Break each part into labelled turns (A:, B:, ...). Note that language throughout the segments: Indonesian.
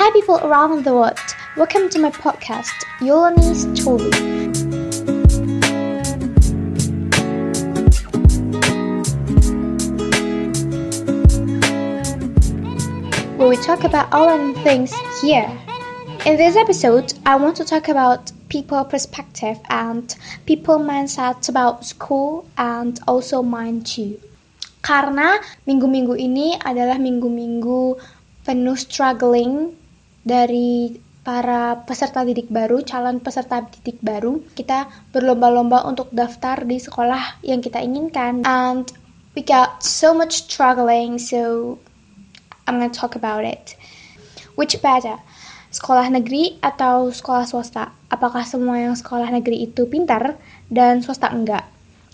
A: Hi people around the world, welcome to my podcast, Yolani's Story. Where we talk about all and things here. In this episode, I want to talk about people perspective and people mindset about school and also mine too. Karena minggu-minggu ini adalah minggu-minggu penuh struggling dari para peserta didik baru, calon peserta didik baru. Kita berlomba-lomba untuk daftar di sekolah yang kita inginkan. And we got so much struggling, so I'm gonna talk about it. Which better? Sekolah negeri atau sekolah swasta? Apakah semua yang sekolah negeri itu pintar dan swasta enggak?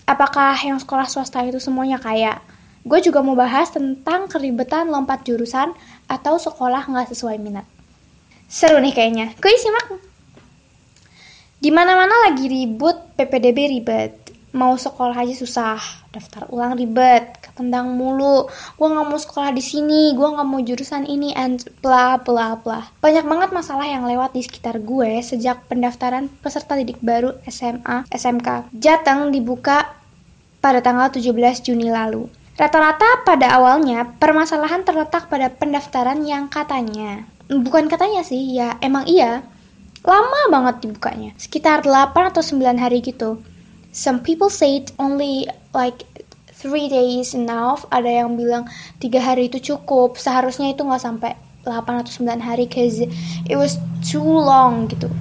A: Apakah yang sekolah swasta itu semuanya kaya? Gue juga mau bahas tentang keribetan lompat jurusan atau sekolah nggak sesuai minat. Seru nih kayaknya. Kuy simak. Di mana-mana lagi ribut, PPDB ribet. Mau sekolah aja susah, daftar ulang ribet, ketendang mulu. Gue nggak mau sekolah di sini, gue nggak mau jurusan ini, and bla bla bla. Banyak banget masalah yang lewat di sekitar gue sejak pendaftaran peserta didik baru SMA, SMK. Jateng dibuka pada tanggal 17 Juni lalu. Rata-rata pada awalnya permasalahan terletak pada pendaftaran yang katanya bukan katanya sih, ya emang iya. Lama banget dibukanya, sekitar 8 atau 9 hari gitu. Some people said only like 3 days enough, ada yang bilang 3 hari itu cukup, seharusnya itu nggak sampai 8 atau 9 hari cause it was too long gitu.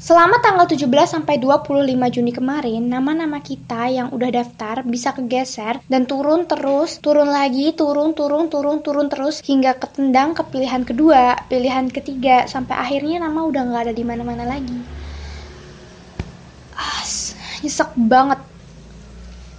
A: Selama tanggal 17 sampai 25 Juni kemarin, nama-nama kita yang udah daftar bisa kegeser dan turun terus, turun lagi, turun, turun, turun, turun terus hingga ketendang ke pilihan kedua, pilihan ketiga, sampai akhirnya nama udah nggak ada di mana-mana lagi. Ah, nyesek banget.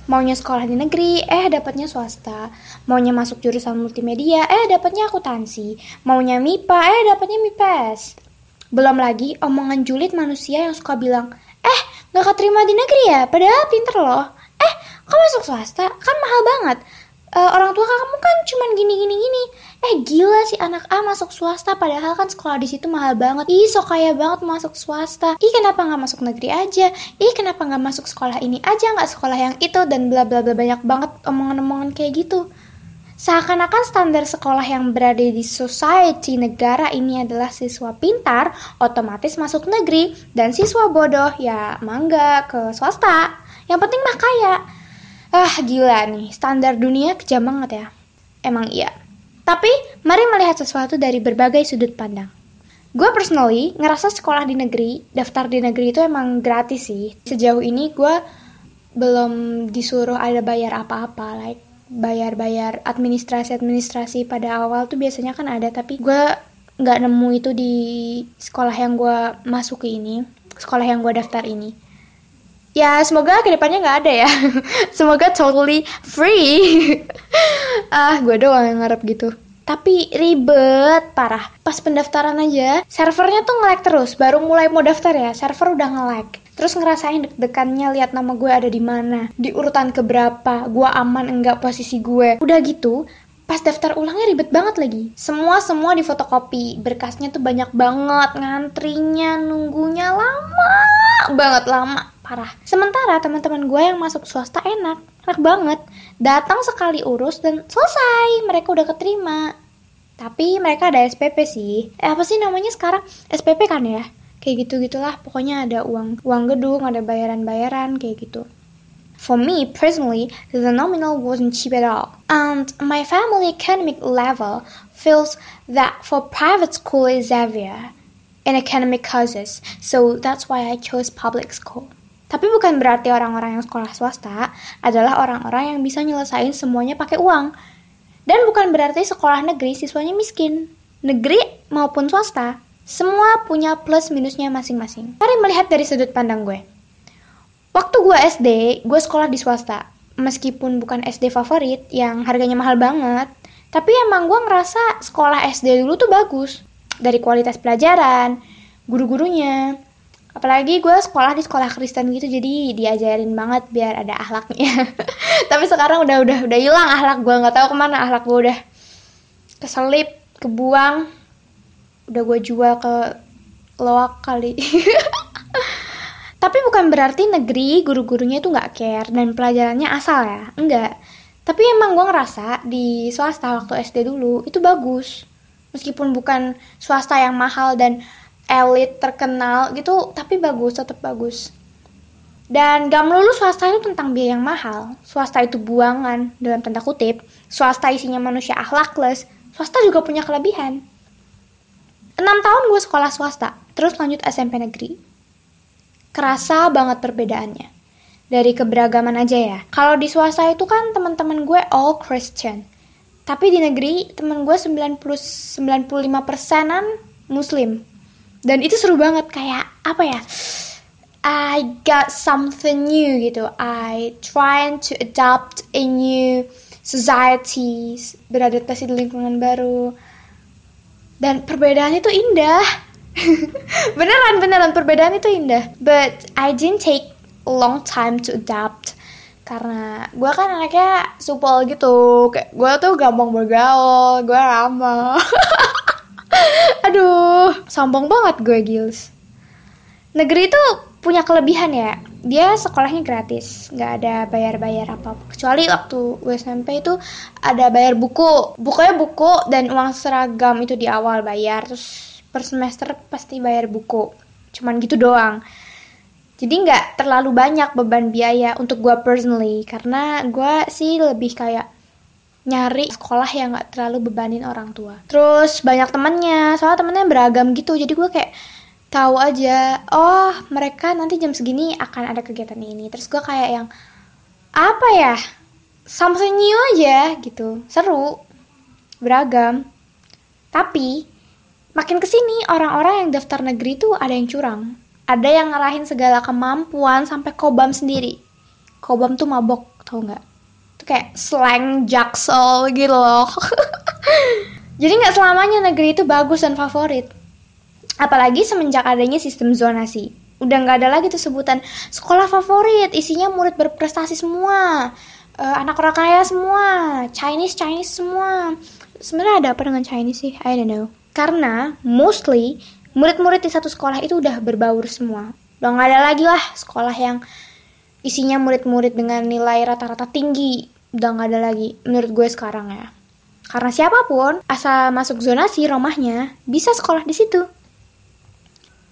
A: Maunya sekolah di negeri, eh dapatnya swasta. Maunya masuk jurusan multimedia, eh dapatnya akuntansi. Maunya MIPA, eh dapatnya MIPES. Belum lagi omongan julid manusia yang suka bilang, eh gak keterima di negeri ya, padahal pinter loh. Eh, kok masuk swasta? Kan mahal banget. Uh, orang tua kamu kan cuman gini gini gini. Eh gila sih anak A masuk swasta padahal kan sekolah di situ mahal banget. Ih so kaya banget masuk swasta. Ih kenapa nggak masuk negeri aja? Ih kenapa nggak masuk sekolah ini aja nggak sekolah yang itu dan bla bla bla banyak banget omongan-omongan kayak gitu. Seakan-akan standar sekolah yang berada di society negara ini adalah siswa pintar, otomatis masuk negeri, dan siswa bodoh ya mangga ke swasta. Yang penting mah kaya. Ah gila nih, standar dunia kejam banget ya. Emang iya. Tapi mari melihat sesuatu dari berbagai sudut pandang. Gue personally ngerasa sekolah di negeri, daftar di negeri itu emang gratis sih. Sejauh ini gue belum disuruh ada bayar apa-apa, like bayar-bayar administrasi-administrasi pada awal tuh biasanya kan ada tapi gue nggak nemu itu di sekolah yang gue masuki ini sekolah yang gue daftar ini. Ya semoga ke depannya nggak ada ya. Semoga totally free. Ah gue doang yang ngarep gitu tapi ribet parah pas pendaftaran aja servernya tuh nge terus baru mulai mau daftar ya server udah nge Terus ngerasain deg-degannya lihat nama gue ada di mana, di urutan keberapa, gue aman enggak posisi gue. Udah gitu, pas daftar ulangnya ribet banget lagi. Semua semua di fotokopi, berkasnya tuh banyak banget, ngantrinya, nunggunya lama banget lama, parah. Sementara teman-teman gue yang masuk swasta enak, enak banget. Datang sekali urus dan selesai, mereka udah keterima. Tapi mereka ada SPP sih. Eh apa sih namanya sekarang? SPP kan ya? kayak gitu gitulah pokoknya ada uang uang gedung ada bayaran bayaran kayak gitu For me personally, the nominal wasn't cheap at all, and my family academic level feels that for private school is heavier in academic causes, so that's why I chose public school. Tapi bukan berarti orang-orang yang sekolah swasta adalah orang-orang yang bisa nyelesain semuanya pakai uang. Dan bukan berarti sekolah negeri siswanya miskin. Negeri maupun swasta semua punya plus minusnya masing-masing. Mari melihat dari sudut pandang gue. Waktu gue SD, gue sekolah di swasta. Meskipun bukan SD favorit yang harganya mahal banget, tapi emang gue ngerasa sekolah SD dulu tuh bagus. Dari kualitas pelajaran, guru-gurunya, apalagi gue sekolah di sekolah Kristen gitu jadi diajarin banget biar ada ahlaknya. Tapi sekarang udah udah udah hilang ahlak gue nggak tahu ke mana ahlak gue udah keselip kebuang. Udah gue jual ke loak kali. Tapi bukan berarti negeri guru-gurunya itu nggak care dan pelajarannya asal ya. Enggak. Tapi emang gue ngerasa di swasta waktu SD dulu itu bagus. Meskipun bukan swasta yang mahal dan elit terkenal gitu tapi bagus tetap bagus dan gak melulu swasta itu tentang biaya yang mahal swasta itu buangan dalam tanda kutip swasta isinya manusia akhlakless swasta juga punya kelebihan 6 tahun gue sekolah swasta terus lanjut SMP negeri kerasa banget perbedaannya. Dari keberagaman aja ya. Kalau di swasta itu kan teman-teman gue all Christian. Tapi di negeri temen gue 90 95 persenan Muslim. Dan itu seru banget kayak apa ya? I got something new gitu. I trying to adapt a new society, beradaptasi di lingkungan baru. Dan perbedaannya itu indah beneran beneran perbedaan itu indah but I didn't take a long time to adapt karena gue kan anaknya supel gitu kayak gue tuh gampang bergaul gue ramah aduh sombong banget gue Gils. Negeri itu punya kelebihan ya. Dia sekolahnya gratis. Nggak ada bayar-bayar apa kecuali waktu gue SMP itu ada bayar buku. Bukunya buku dan uang seragam itu di awal bayar. Terus per semester pasti bayar buku. Cuman gitu doang. Jadi nggak terlalu banyak beban biaya untuk gue personally. Karena gue sih lebih kayak nyari sekolah yang nggak terlalu bebanin orang tua. Terus banyak temennya soalnya temennya beragam gitu. Jadi gue kayak tahu aja oh mereka nanti jam segini akan ada kegiatan ini. Terus gue kayak yang apa ya? Something new aja gitu. Seru. Beragam. Tapi Makin ke sini, orang-orang yang daftar negeri tuh ada yang curang. Ada yang ngarahin segala kemampuan sampai kobam sendiri. Kobam tuh mabok, tau nggak? Itu kayak slang jaksel gitu loh. Jadi nggak selamanya negeri itu bagus dan favorit. Apalagi semenjak adanya sistem zonasi. Udah nggak ada lagi tuh sebutan sekolah favorit, isinya murid berprestasi semua. Uh, anak orang kaya semua, Chinese Chinese semua. Sebenarnya ada apa dengan Chinese sih? I don't know. Karena mostly murid-murid di satu sekolah itu udah berbaur semua. Udah nggak ada lagi lah sekolah yang isinya murid-murid dengan nilai rata-rata tinggi. Udah nggak ada lagi menurut gue sekarang ya. Karena siapa pun asal masuk zonasi rumahnya bisa sekolah di situ.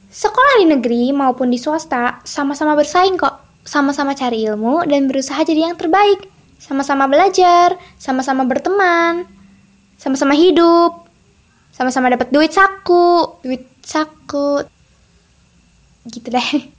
A: Sekolah di negeri maupun di swasta sama-sama bersaing kok. Sama-sama cari ilmu dan berusaha jadi yang terbaik. Sama-sama belajar, sama-sama berteman, sama-sama hidup, sama-sama dapat duit saku duit saku gitu deh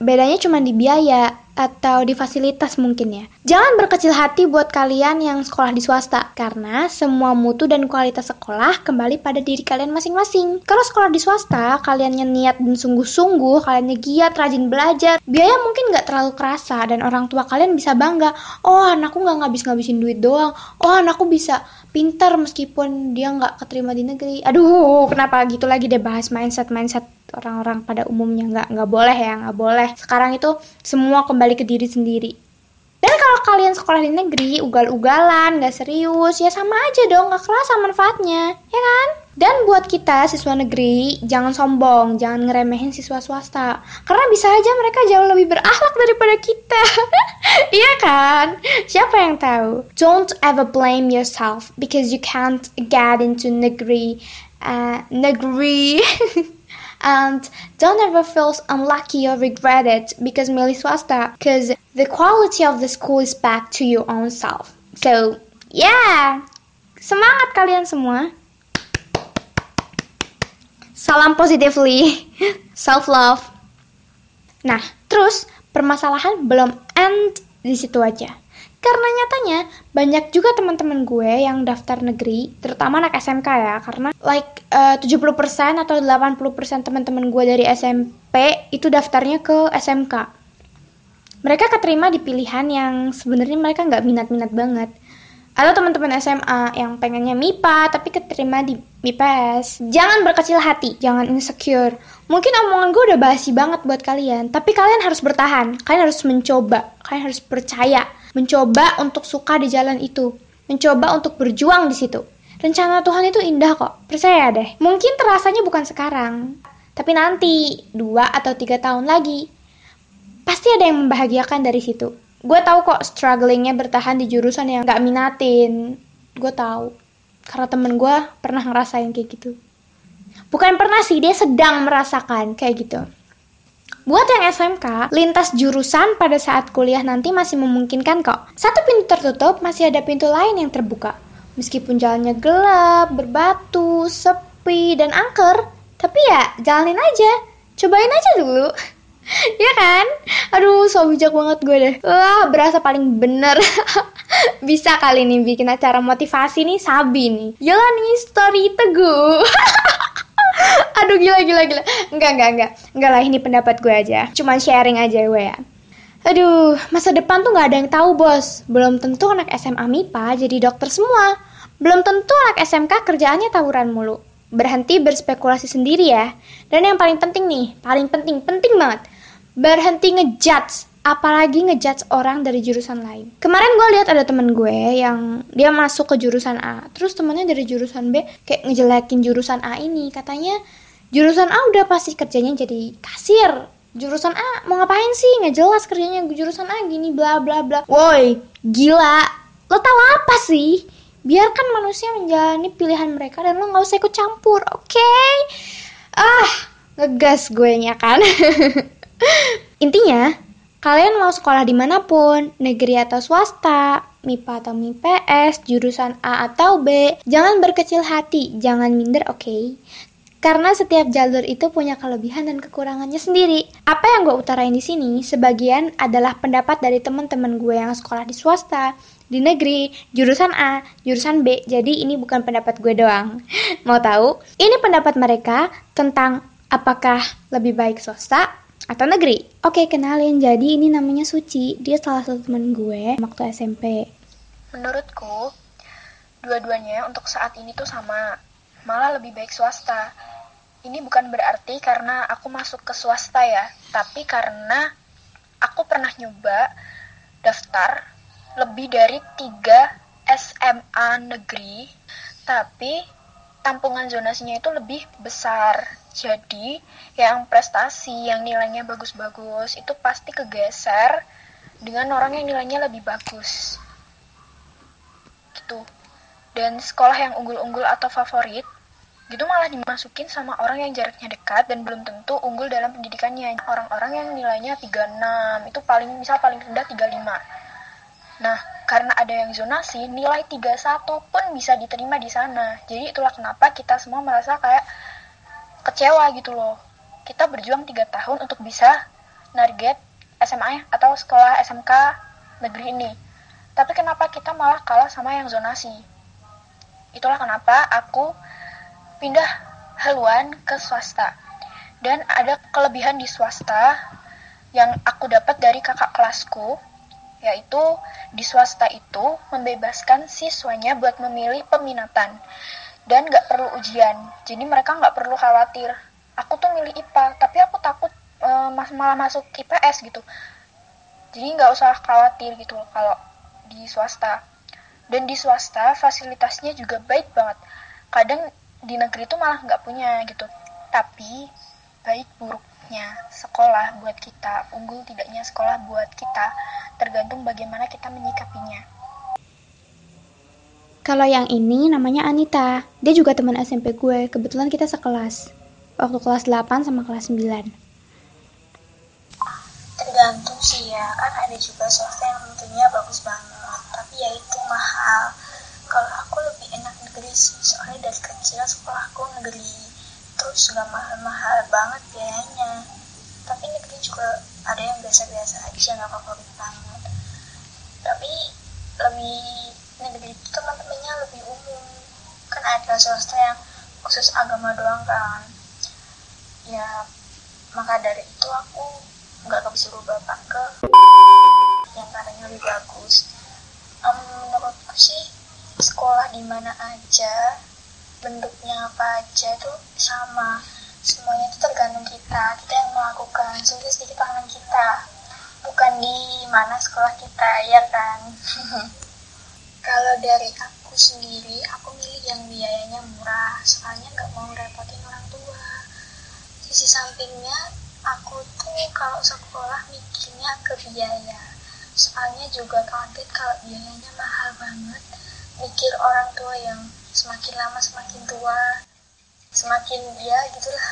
A: bedanya cuma di biaya atau di fasilitas mungkin ya. Jangan berkecil hati buat kalian yang sekolah di swasta, karena semua mutu dan kualitas sekolah kembali pada diri kalian masing-masing. Kalau sekolah di swasta, kaliannya niat dan sungguh-sungguh, kaliannya giat, rajin belajar, biaya mungkin nggak terlalu kerasa dan orang tua kalian bisa bangga. Oh, anakku nggak ngabis-ngabisin duit doang. Oh, anakku bisa pintar meskipun dia nggak keterima di negeri. Aduh, kenapa gitu lagi deh bahas mindset mindset orang-orang pada umumnya nggak nggak boleh ya nggak boleh. Sekarang itu semua kembali ke diri sendiri. Dan kalau kalian sekolah di negeri, ugal-ugalan, nggak serius, ya sama aja dong, nggak kerasa manfaatnya, ya kan? Dan buat kita siswa negeri, jangan sombong, jangan ngeremehin siswa swasta. Karena bisa aja mereka jauh lebih berakhlak daripada kita. iya kan? Siapa yang tahu? Don't ever blame yourself because you can't get into negeri. Uh, negeri. and don't ever feel unlucky or regret it because milih swasta because the quality of the school is back to your own self. So yeah! Semangat kalian semua. Salam positively. Self love nah terus permasalahan belum end di situ aja karena nyatanya banyak juga teman-teman gue yang daftar negeri, terutama anak SMK ya, karena like uh, 70% atau 80% teman-teman gue dari SMP itu daftarnya ke SMK. Mereka keterima di pilihan yang sebenarnya mereka nggak minat-minat banget. Atau teman-teman SMA yang pengennya MIPA tapi keterima di MIPS. Jangan berkecil hati, jangan insecure. Mungkin omongan gue udah basi banget buat kalian, tapi kalian harus bertahan. Kalian harus mencoba, kalian harus percaya mencoba untuk suka di jalan itu, mencoba untuk berjuang di situ. Rencana Tuhan itu indah kok, percaya deh. Mungkin terasanya bukan sekarang, tapi nanti, dua atau tiga tahun lagi. Pasti ada yang membahagiakan dari situ. Gue tahu kok strugglingnya bertahan di jurusan yang gak minatin. Gue tahu. Karena temen gue pernah ngerasain kayak gitu. Bukan pernah sih, dia sedang merasakan kayak gitu. Buat yang SMK, lintas jurusan pada saat kuliah nanti masih memungkinkan kok. Satu pintu tertutup, masih ada pintu lain yang terbuka. Meskipun jalannya gelap, berbatu, sepi, dan angker, tapi ya jalanin aja. Cobain aja dulu. ya kan? Aduh, so bijak banget gue deh. Wah, berasa paling bener. Bisa kali nih bikin acara motivasi nih Sabi nih. Jalani story teguh. Aduh gila gila gila. Enggak enggak enggak. Enggak lah ini pendapat gue aja. Cuman sharing aja gue ya. Aduh, masa depan tuh nggak ada yang tahu bos. Belum tentu anak SMA MIPA jadi dokter semua. Belum tentu anak SMK kerjaannya tawuran mulu. Berhenti berspekulasi sendiri ya. Dan yang paling penting nih, paling penting, penting banget. Berhenti ngejudge apalagi ngejudge orang dari jurusan lain. Kemarin gue lihat ada temen gue yang dia masuk ke jurusan A, terus temennya dari jurusan B kayak ngejelekin jurusan A ini, katanya jurusan A udah pasti kerjanya jadi kasir. Jurusan A mau ngapain sih? Nggak jelas kerjanya jurusan A gini bla bla bla. Woi, gila. Lo tau apa sih? Biarkan manusia menjalani pilihan mereka dan lo nggak usah ikut campur, oke? Okay? Ah, ngegas gue nya kan. Intinya, Kalian mau sekolah di mana pun, negeri atau swasta, MIPA atau MIPS, jurusan A atau B, jangan berkecil hati, jangan minder, oke? Okay? Karena setiap jalur itu punya kelebihan dan kekurangannya sendiri. Apa yang gue utarain di sini, sebagian adalah pendapat dari teman-teman gue yang sekolah di swasta, di negeri, jurusan A, jurusan B. Jadi ini bukan pendapat gue doang. Mau tahu? Ini pendapat mereka tentang apakah lebih baik swasta atau negeri. Oke, kenalin. Jadi ini namanya Suci. Dia salah satu teman gue waktu SMP.
B: Menurutku, dua-duanya untuk saat ini tuh sama. Malah lebih baik swasta. Ini bukan berarti karena aku masuk ke swasta ya, tapi karena aku pernah nyoba daftar lebih dari tiga SMA negeri, tapi tampungan zonasinya itu lebih besar jadi, yang prestasi, yang nilainya bagus-bagus, itu pasti kegeser dengan orang yang nilainya lebih bagus. Gitu. Dan sekolah yang unggul-unggul atau favorit, gitu malah dimasukin sama orang yang jaraknya dekat dan belum tentu unggul dalam pendidikannya. Orang-orang yang nilainya 36, itu paling misal paling rendah 35. Nah, karena ada yang zonasi, nilai 31 pun bisa diterima di sana. Jadi itulah kenapa kita semua merasa kayak kecewa gitu loh. Kita berjuang tiga tahun untuk bisa target SMA atau sekolah SMK negeri ini. Tapi kenapa kita malah kalah sama yang zonasi? Itulah kenapa aku pindah haluan ke swasta. Dan ada kelebihan di swasta yang aku dapat dari kakak kelasku yaitu di swasta itu membebaskan siswanya buat memilih peminatan. Dan nggak perlu ujian. Jadi mereka nggak perlu khawatir. Aku tuh milih IPA tapi aku takut uh, malah masuk IPS gitu. Jadi nggak usah khawatir gitu kalau di swasta. Dan di swasta fasilitasnya juga baik banget. Kadang di negeri itu malah nggak punya gitu. Tapi baik buruknya sekolah buat kita unggul tidaknya sekolah buat kita tergantung bagaimana kita menyikapinya
A: kalau yang ini namanya Anita. Dia juga teman SMP gue. Kebetulan kita sekelas. Waktu kelas 8 sama kelas 9.
C: Tergantung sih ya. Kan ada juga swasta yang tentunya bagus banget. Tapi ya itu mahal. Kalau aku lebih enak negeri sih. Soalnya dari kecil sekolahku negeri. Terus gak mahal-mahal banget biayanya. Tapi negeri juga ada yang biasa-biasa aja. Gak favorit banget. Tapi lebih negeri itu teman-temannya lebih umum kan ada swasta yang khusus agama doang kan ya maka dari itu aku nggak kebisuru bapak ke yang katanya lebih bagus um, menurutku sih sekolah di mana aja bentuknya apa aja itu sama. Semuanya itu tergantung kita kita yang melakukan. Sulit di tangan kita. Bukan di mana sekolah kita ya kan? Kalau dari aku aku sendiri aku milih yang biayanya murah. Soalnya nggak mau repotin orang tua. Sisi sampingnya aku tuh kalau sekolah mikirnya ke biaya. Soalnya juga kaget kalau biayanya mahal banget mikir orang tua yang semakin lama semakin tua semakin ya gitulah.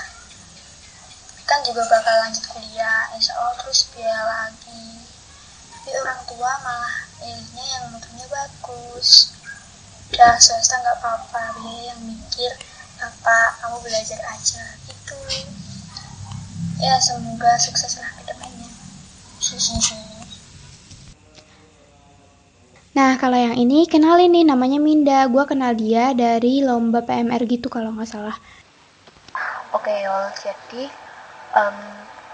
C: Kan juga bakal lanjut kuliah insya Allah terus biaya lagi. Tapi orang tua malah milihnya yang mutunya bagus. Udah swasta nggak apa-apa biaya yang mikir apa kamu belajar aja. Gitu. Ya semoga sukses lah ke depannya
A: Nah, kalau yang ini kenalin nih namanya Minda. Gua kenal dia dari lomba PMR gitu kalau nggak salah.
D: Oke, Yol. Jadi um,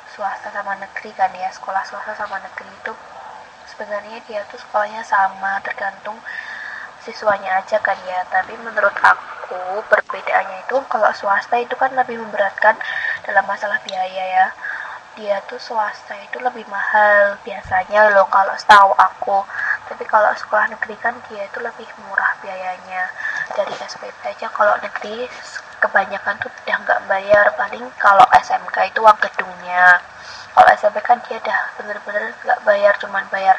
D: swasta sama negeri kan ya, sekolah swasta sama negeri itu sebenarnya dia tuh sekolahnya sama, tergantung siswanya aja kan ya. Tapi menurut aku perbedaannya itu kalau swasta itu kan lebih memberatkan dalam masalah biaya ya dia tuh swasta itu lebih mahal biasanya loh kalau setahu aku tapi kalau sekolah negeri kan dia itu lebih murah biayanya. Dari SPP aja kalau negeri kebanyakan tuh udah nggak bayar. Paling kalau SMK itu uang gedungnya. Kalau SMP kan dia udah bener-bener nggak bayar cuman bayar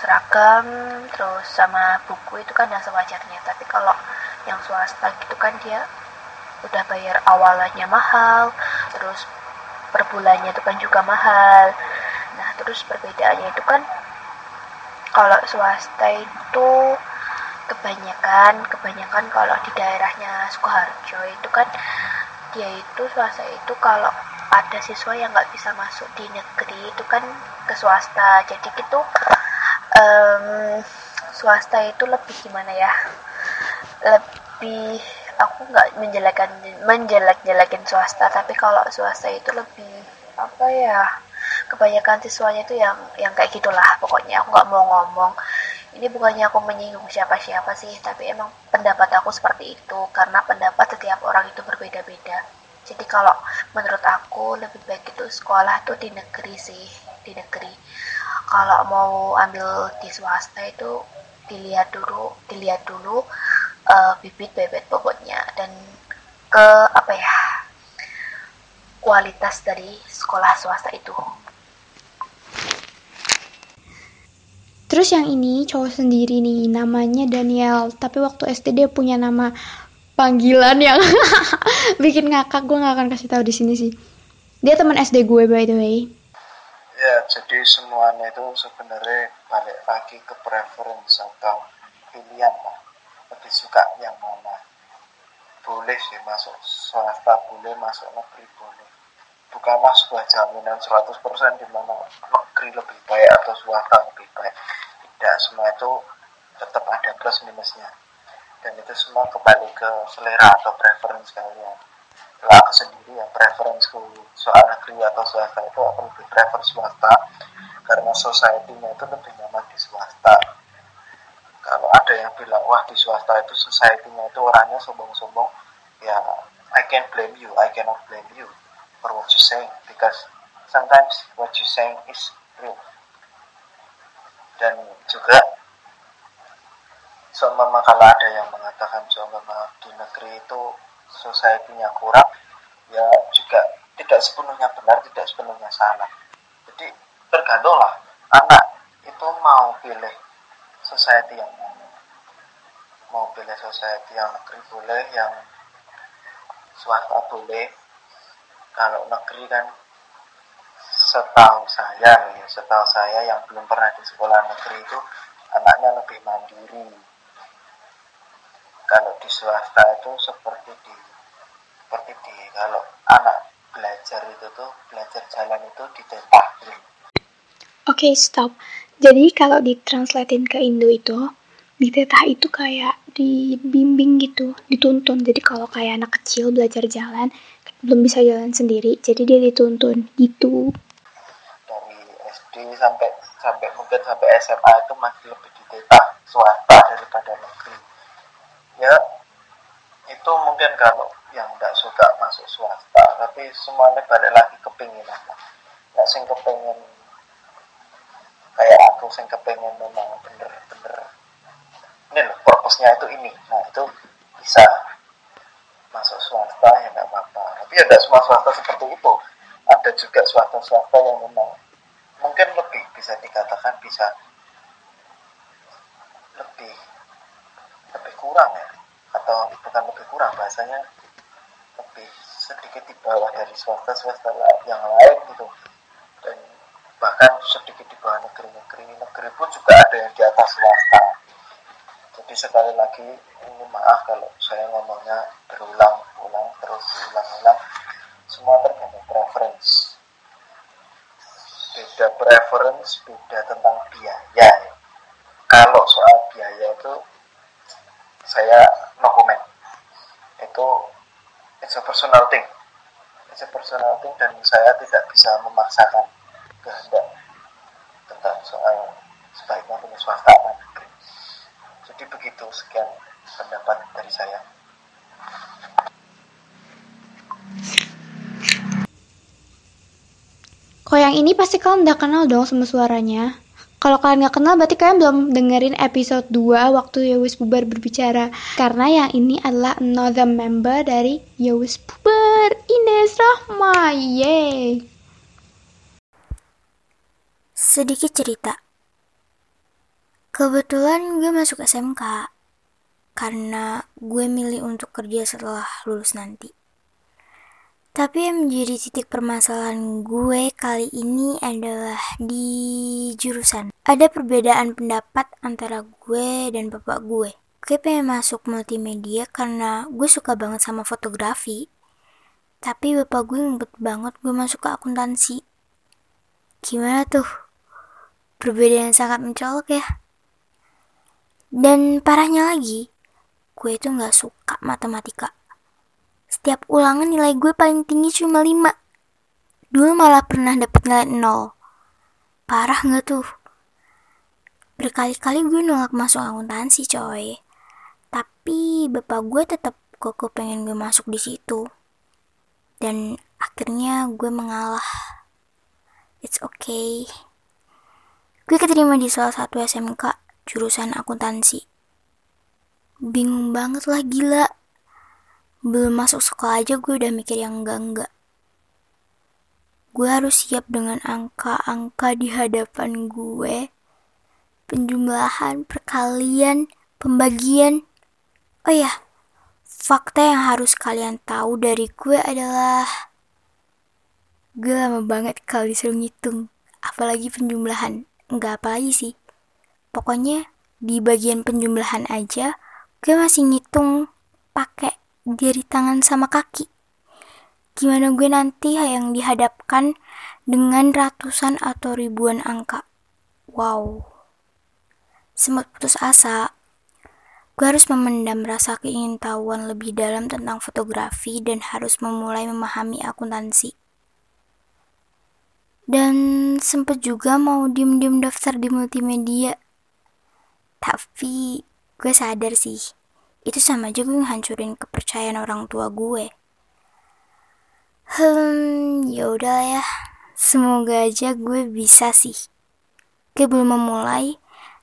D: seragam terus sama buku itu kan yang sewajarnya. Tapi kalau yang swasta gitu kan dia udah bayar awalnya mahal terus per bulannya itu kan juga mahal. Nah terus perbedaannya itu kan kalau swasta itu kebanyakan kebanyakan kalau di daerahnya Sukoharjo itu kan dia itu swasta itu kalau ada siswa yang nggak bisa masuk di negeri itu kan ke swasta. Jadi gitu um, swasta itu lebih gimana ya? Lebih aku nggak menjelekan menjelek-jelekin swasta tapi kalau swasta itu lebih apa ya kebanyakan siswanya itu yang yang kayak gitulah pokoknya. Aku nggak mau ngomong. Ini bukannya aku menyinggung siapa-siapa sih tapi emang pendapat aku seperti itu karena pendapat setiap orang itu berbeda-beda. Jadi kalau menurut aku lebih baik itu sekolah tuh di negeri sih di negeri. Kalau mau ambil di swasta itu dilihat dulu dilihat dulu uh, bibit bebet bobotnya dan ke apa ya kualitas dari sekolah swasta itu.
A: Terus yang ini cowok sendiri nih namanya Daniel. Tapi waktu SD dia punya nama panggilan yang bikin ngakak. Gue nggak akan kasih tahu di sini sih. Dia teman SD gue by the way.
E: Ya, jadi semuanya itu sebenarnya balik lagi ke preference atau pilihan lah. Lebih suka yang mana. Boleh sih masuk swasta boleh masuk negeri boleh bukanlah sebuah jaminan 100% di mana negeri lebih baik atau swasta lebih baik. Tidak semua itu tetap ada plus minusnya. Dan itu semua kembali ke selera atau preference kalian. Kalau aku sendiri ya preference soal negeri atau swasta itu aku lebih prefer swasta. Karena society-nya itu lebih nyaman di swasta. Kalau ada yang bilang wah di swasta itu society-nya itu orangnya sombong-sombong ya I can blame you I cannot blame you for what you saying because sometimes what you saying is real. Dan juga seumpama kalau ada yang mengatakan seumpama di negeri itu society-nya kurang ya juga tidak sepenuhnya benar tidak sepenuhnya salah. Jadi tergantunglah anak itu mau pilih society yang mana. Mau pilih society yang negeri boleh yang swasta boleh kalau negeri kan setahu saya ya setahu saya yang belum pernah di sekolah negeri itu anaknya lebih mandiri kalau di swasta itu seperti di seperti di kalau anak belajar itu tuh belajar jalan itu di Oke,
A: okay, stop. Jadi kalau ditranslatein ke Indo itu, di tetah itu kayak dibimbing gitu, dituntun. Jadi kalau kayak anak kecil belajar jalan, belum bisa jalan sendiri, jadi dia dituntun gitu.
E: Dari SD sampai sampai mungkin sampai SMA itu masih lebih di tetah swasta daripada negeri. Ya, itu mungkin kalau yang nggak suka masuk swasta, tapi semuanya balik lagi kepinginan. Nggak sing kepingin kayak aku sing kepengen memang bener-bener ini loh purpose preferensinya itu ini nah itu bisa masuk swasta ya nggak apa-apa. Tapi tidak semua swasta seperti itu. Ada juga swasta-swasta yang memang mungkin lebih bisa dikatakan bisa lebih lebih kurang ya. Atau bukan lebih kurang bahasanya lebih sedikit di bawah dari swasta-swasta yang lain gitu. Dan bahkan sedikit di bawah negeri-negeri. Negeri pun juga ada yang di atas swasta. Jadi sekali lagi ini maaf kalau saya ngomongnya berulang-ulang terus berulang-ulang semua tergantung preference. Beda preference beda tentang biaya. Kalau soal biaya itu saya no comment. Itu it's a personal thing. It's a personal thing dan saya tidak bisa memaksakan kehendak tentang soal sebaiknya punya swasta jadi begitu sekian pendapat dari saya
A: Kok yang ini pasti kalian udah kenal dong sama suaranya. Kalau kalian nggak kenal berarti kalian belum dengerin episode 2 waktu Yowis Bubar berbicara. Karena yang ini adalah another member dari Yowis Bubar, Ines Rahma. Yeay.
F: Sedikit cerita. Kebetulan gue masuk SMK karena gue milih untuk kerja setelah lulus nanti. Tapi yang menjadi titik permasalahan gue kali ini adalah di jurusan. Ada perbedaan pendapat antara gue dan bapak gue. Gue pengen masuk multimedia karena gue suka banget sama fotografi. Tapi bapak gue ngebet banget gue masuk ke akuntansi. Gimana tuh? Perbedaan sangat mencolok ya. Dan parahnya lagi, gue itu gak suka matematika. Setiap ulangan nilai gue paling tinggi cuma 5. Dulu malah pernah dapet nilai 0. Parah gak tuh? Berkali-kali gue nolak masuk akuntansi coy. Tapi bapak gue tetap kok pengen gue masuk di situ. Dan akhirnya gue mengalah. It's okay. Gue keterima di salah satu SMK jurusan akuntansi. Bingung banget lah gila belum masuk sekolah aja gue udah mikir yang enggak-enggak. Gue harus siap dengan angka-angka di hadapan gue. Penjumlahan, perkalian, pembagian. Oh ya, fakta yang harus kalian tahu dari gue adalah gue lama banget kalau disuruh ngitung. Apalagi penjumlahan. Enggak apa lagi sih. Pokoknya di bagian penjumlahan aja gue masih ngitung pakai jari tangan sama kaki. Gimana gue nanti yang dihadapkan dengan ratusan atau ribuan angka. Wow. Sempat putus asa, gue harus memendam rasa keingintahuan lebih dalam tentang fotografi dan harus memulai memahami akuntansi. Dan sempat juga mau diem-diem daftar di multimedia. Tapi gue sadar sih, itu sama aja gue ngancurin kepercayaan orang tua gue. Hmm, ya udah ya. Semoga aja gue bisa sih. Gue belum memulai,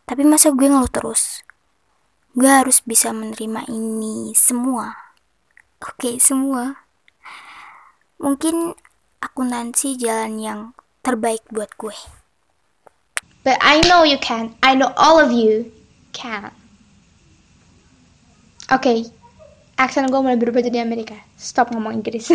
F: tapi masa gue ngeluh terus. Gue harus bisa menerima ini semua. Oke, semua. Mungkin akuntansi jalan yang terbaik buat gue.
A: But I know you can. I know all of you can. Oke, okay. aksen gue mulai berubah jadi Amerika. Stop ngomong Inggris.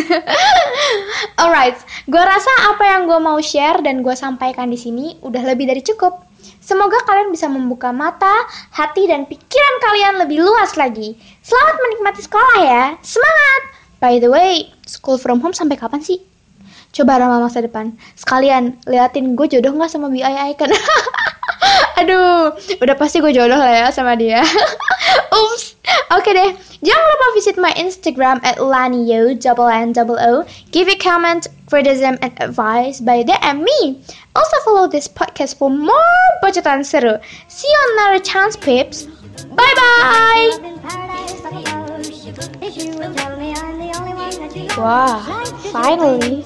A: Alright, gue rasa apa yang gue mau share dan gue sampaikan di sini udah lebih dari cukup. Semoga kalian bisa membuka mata, hati, dan pikiran kalian lebih luas lagi. Selamat menikmati sekolah ya. Semangat! By the way, school from home sampai kapan sih? Coba ramah masa depan. Sekalian, liatin gue jodoh gak sama BI Icon. Aduh, udah pasti gue jodoh lah ya sama dia. Ups. Oke deh. Jangan lupa visit my Instagram at lanio double n double o. Give a comment, criticism, and advice by DM me. Also follow this podcast for more bacotan seru. See you on another chance, pips. Bye bye. Wow, finally.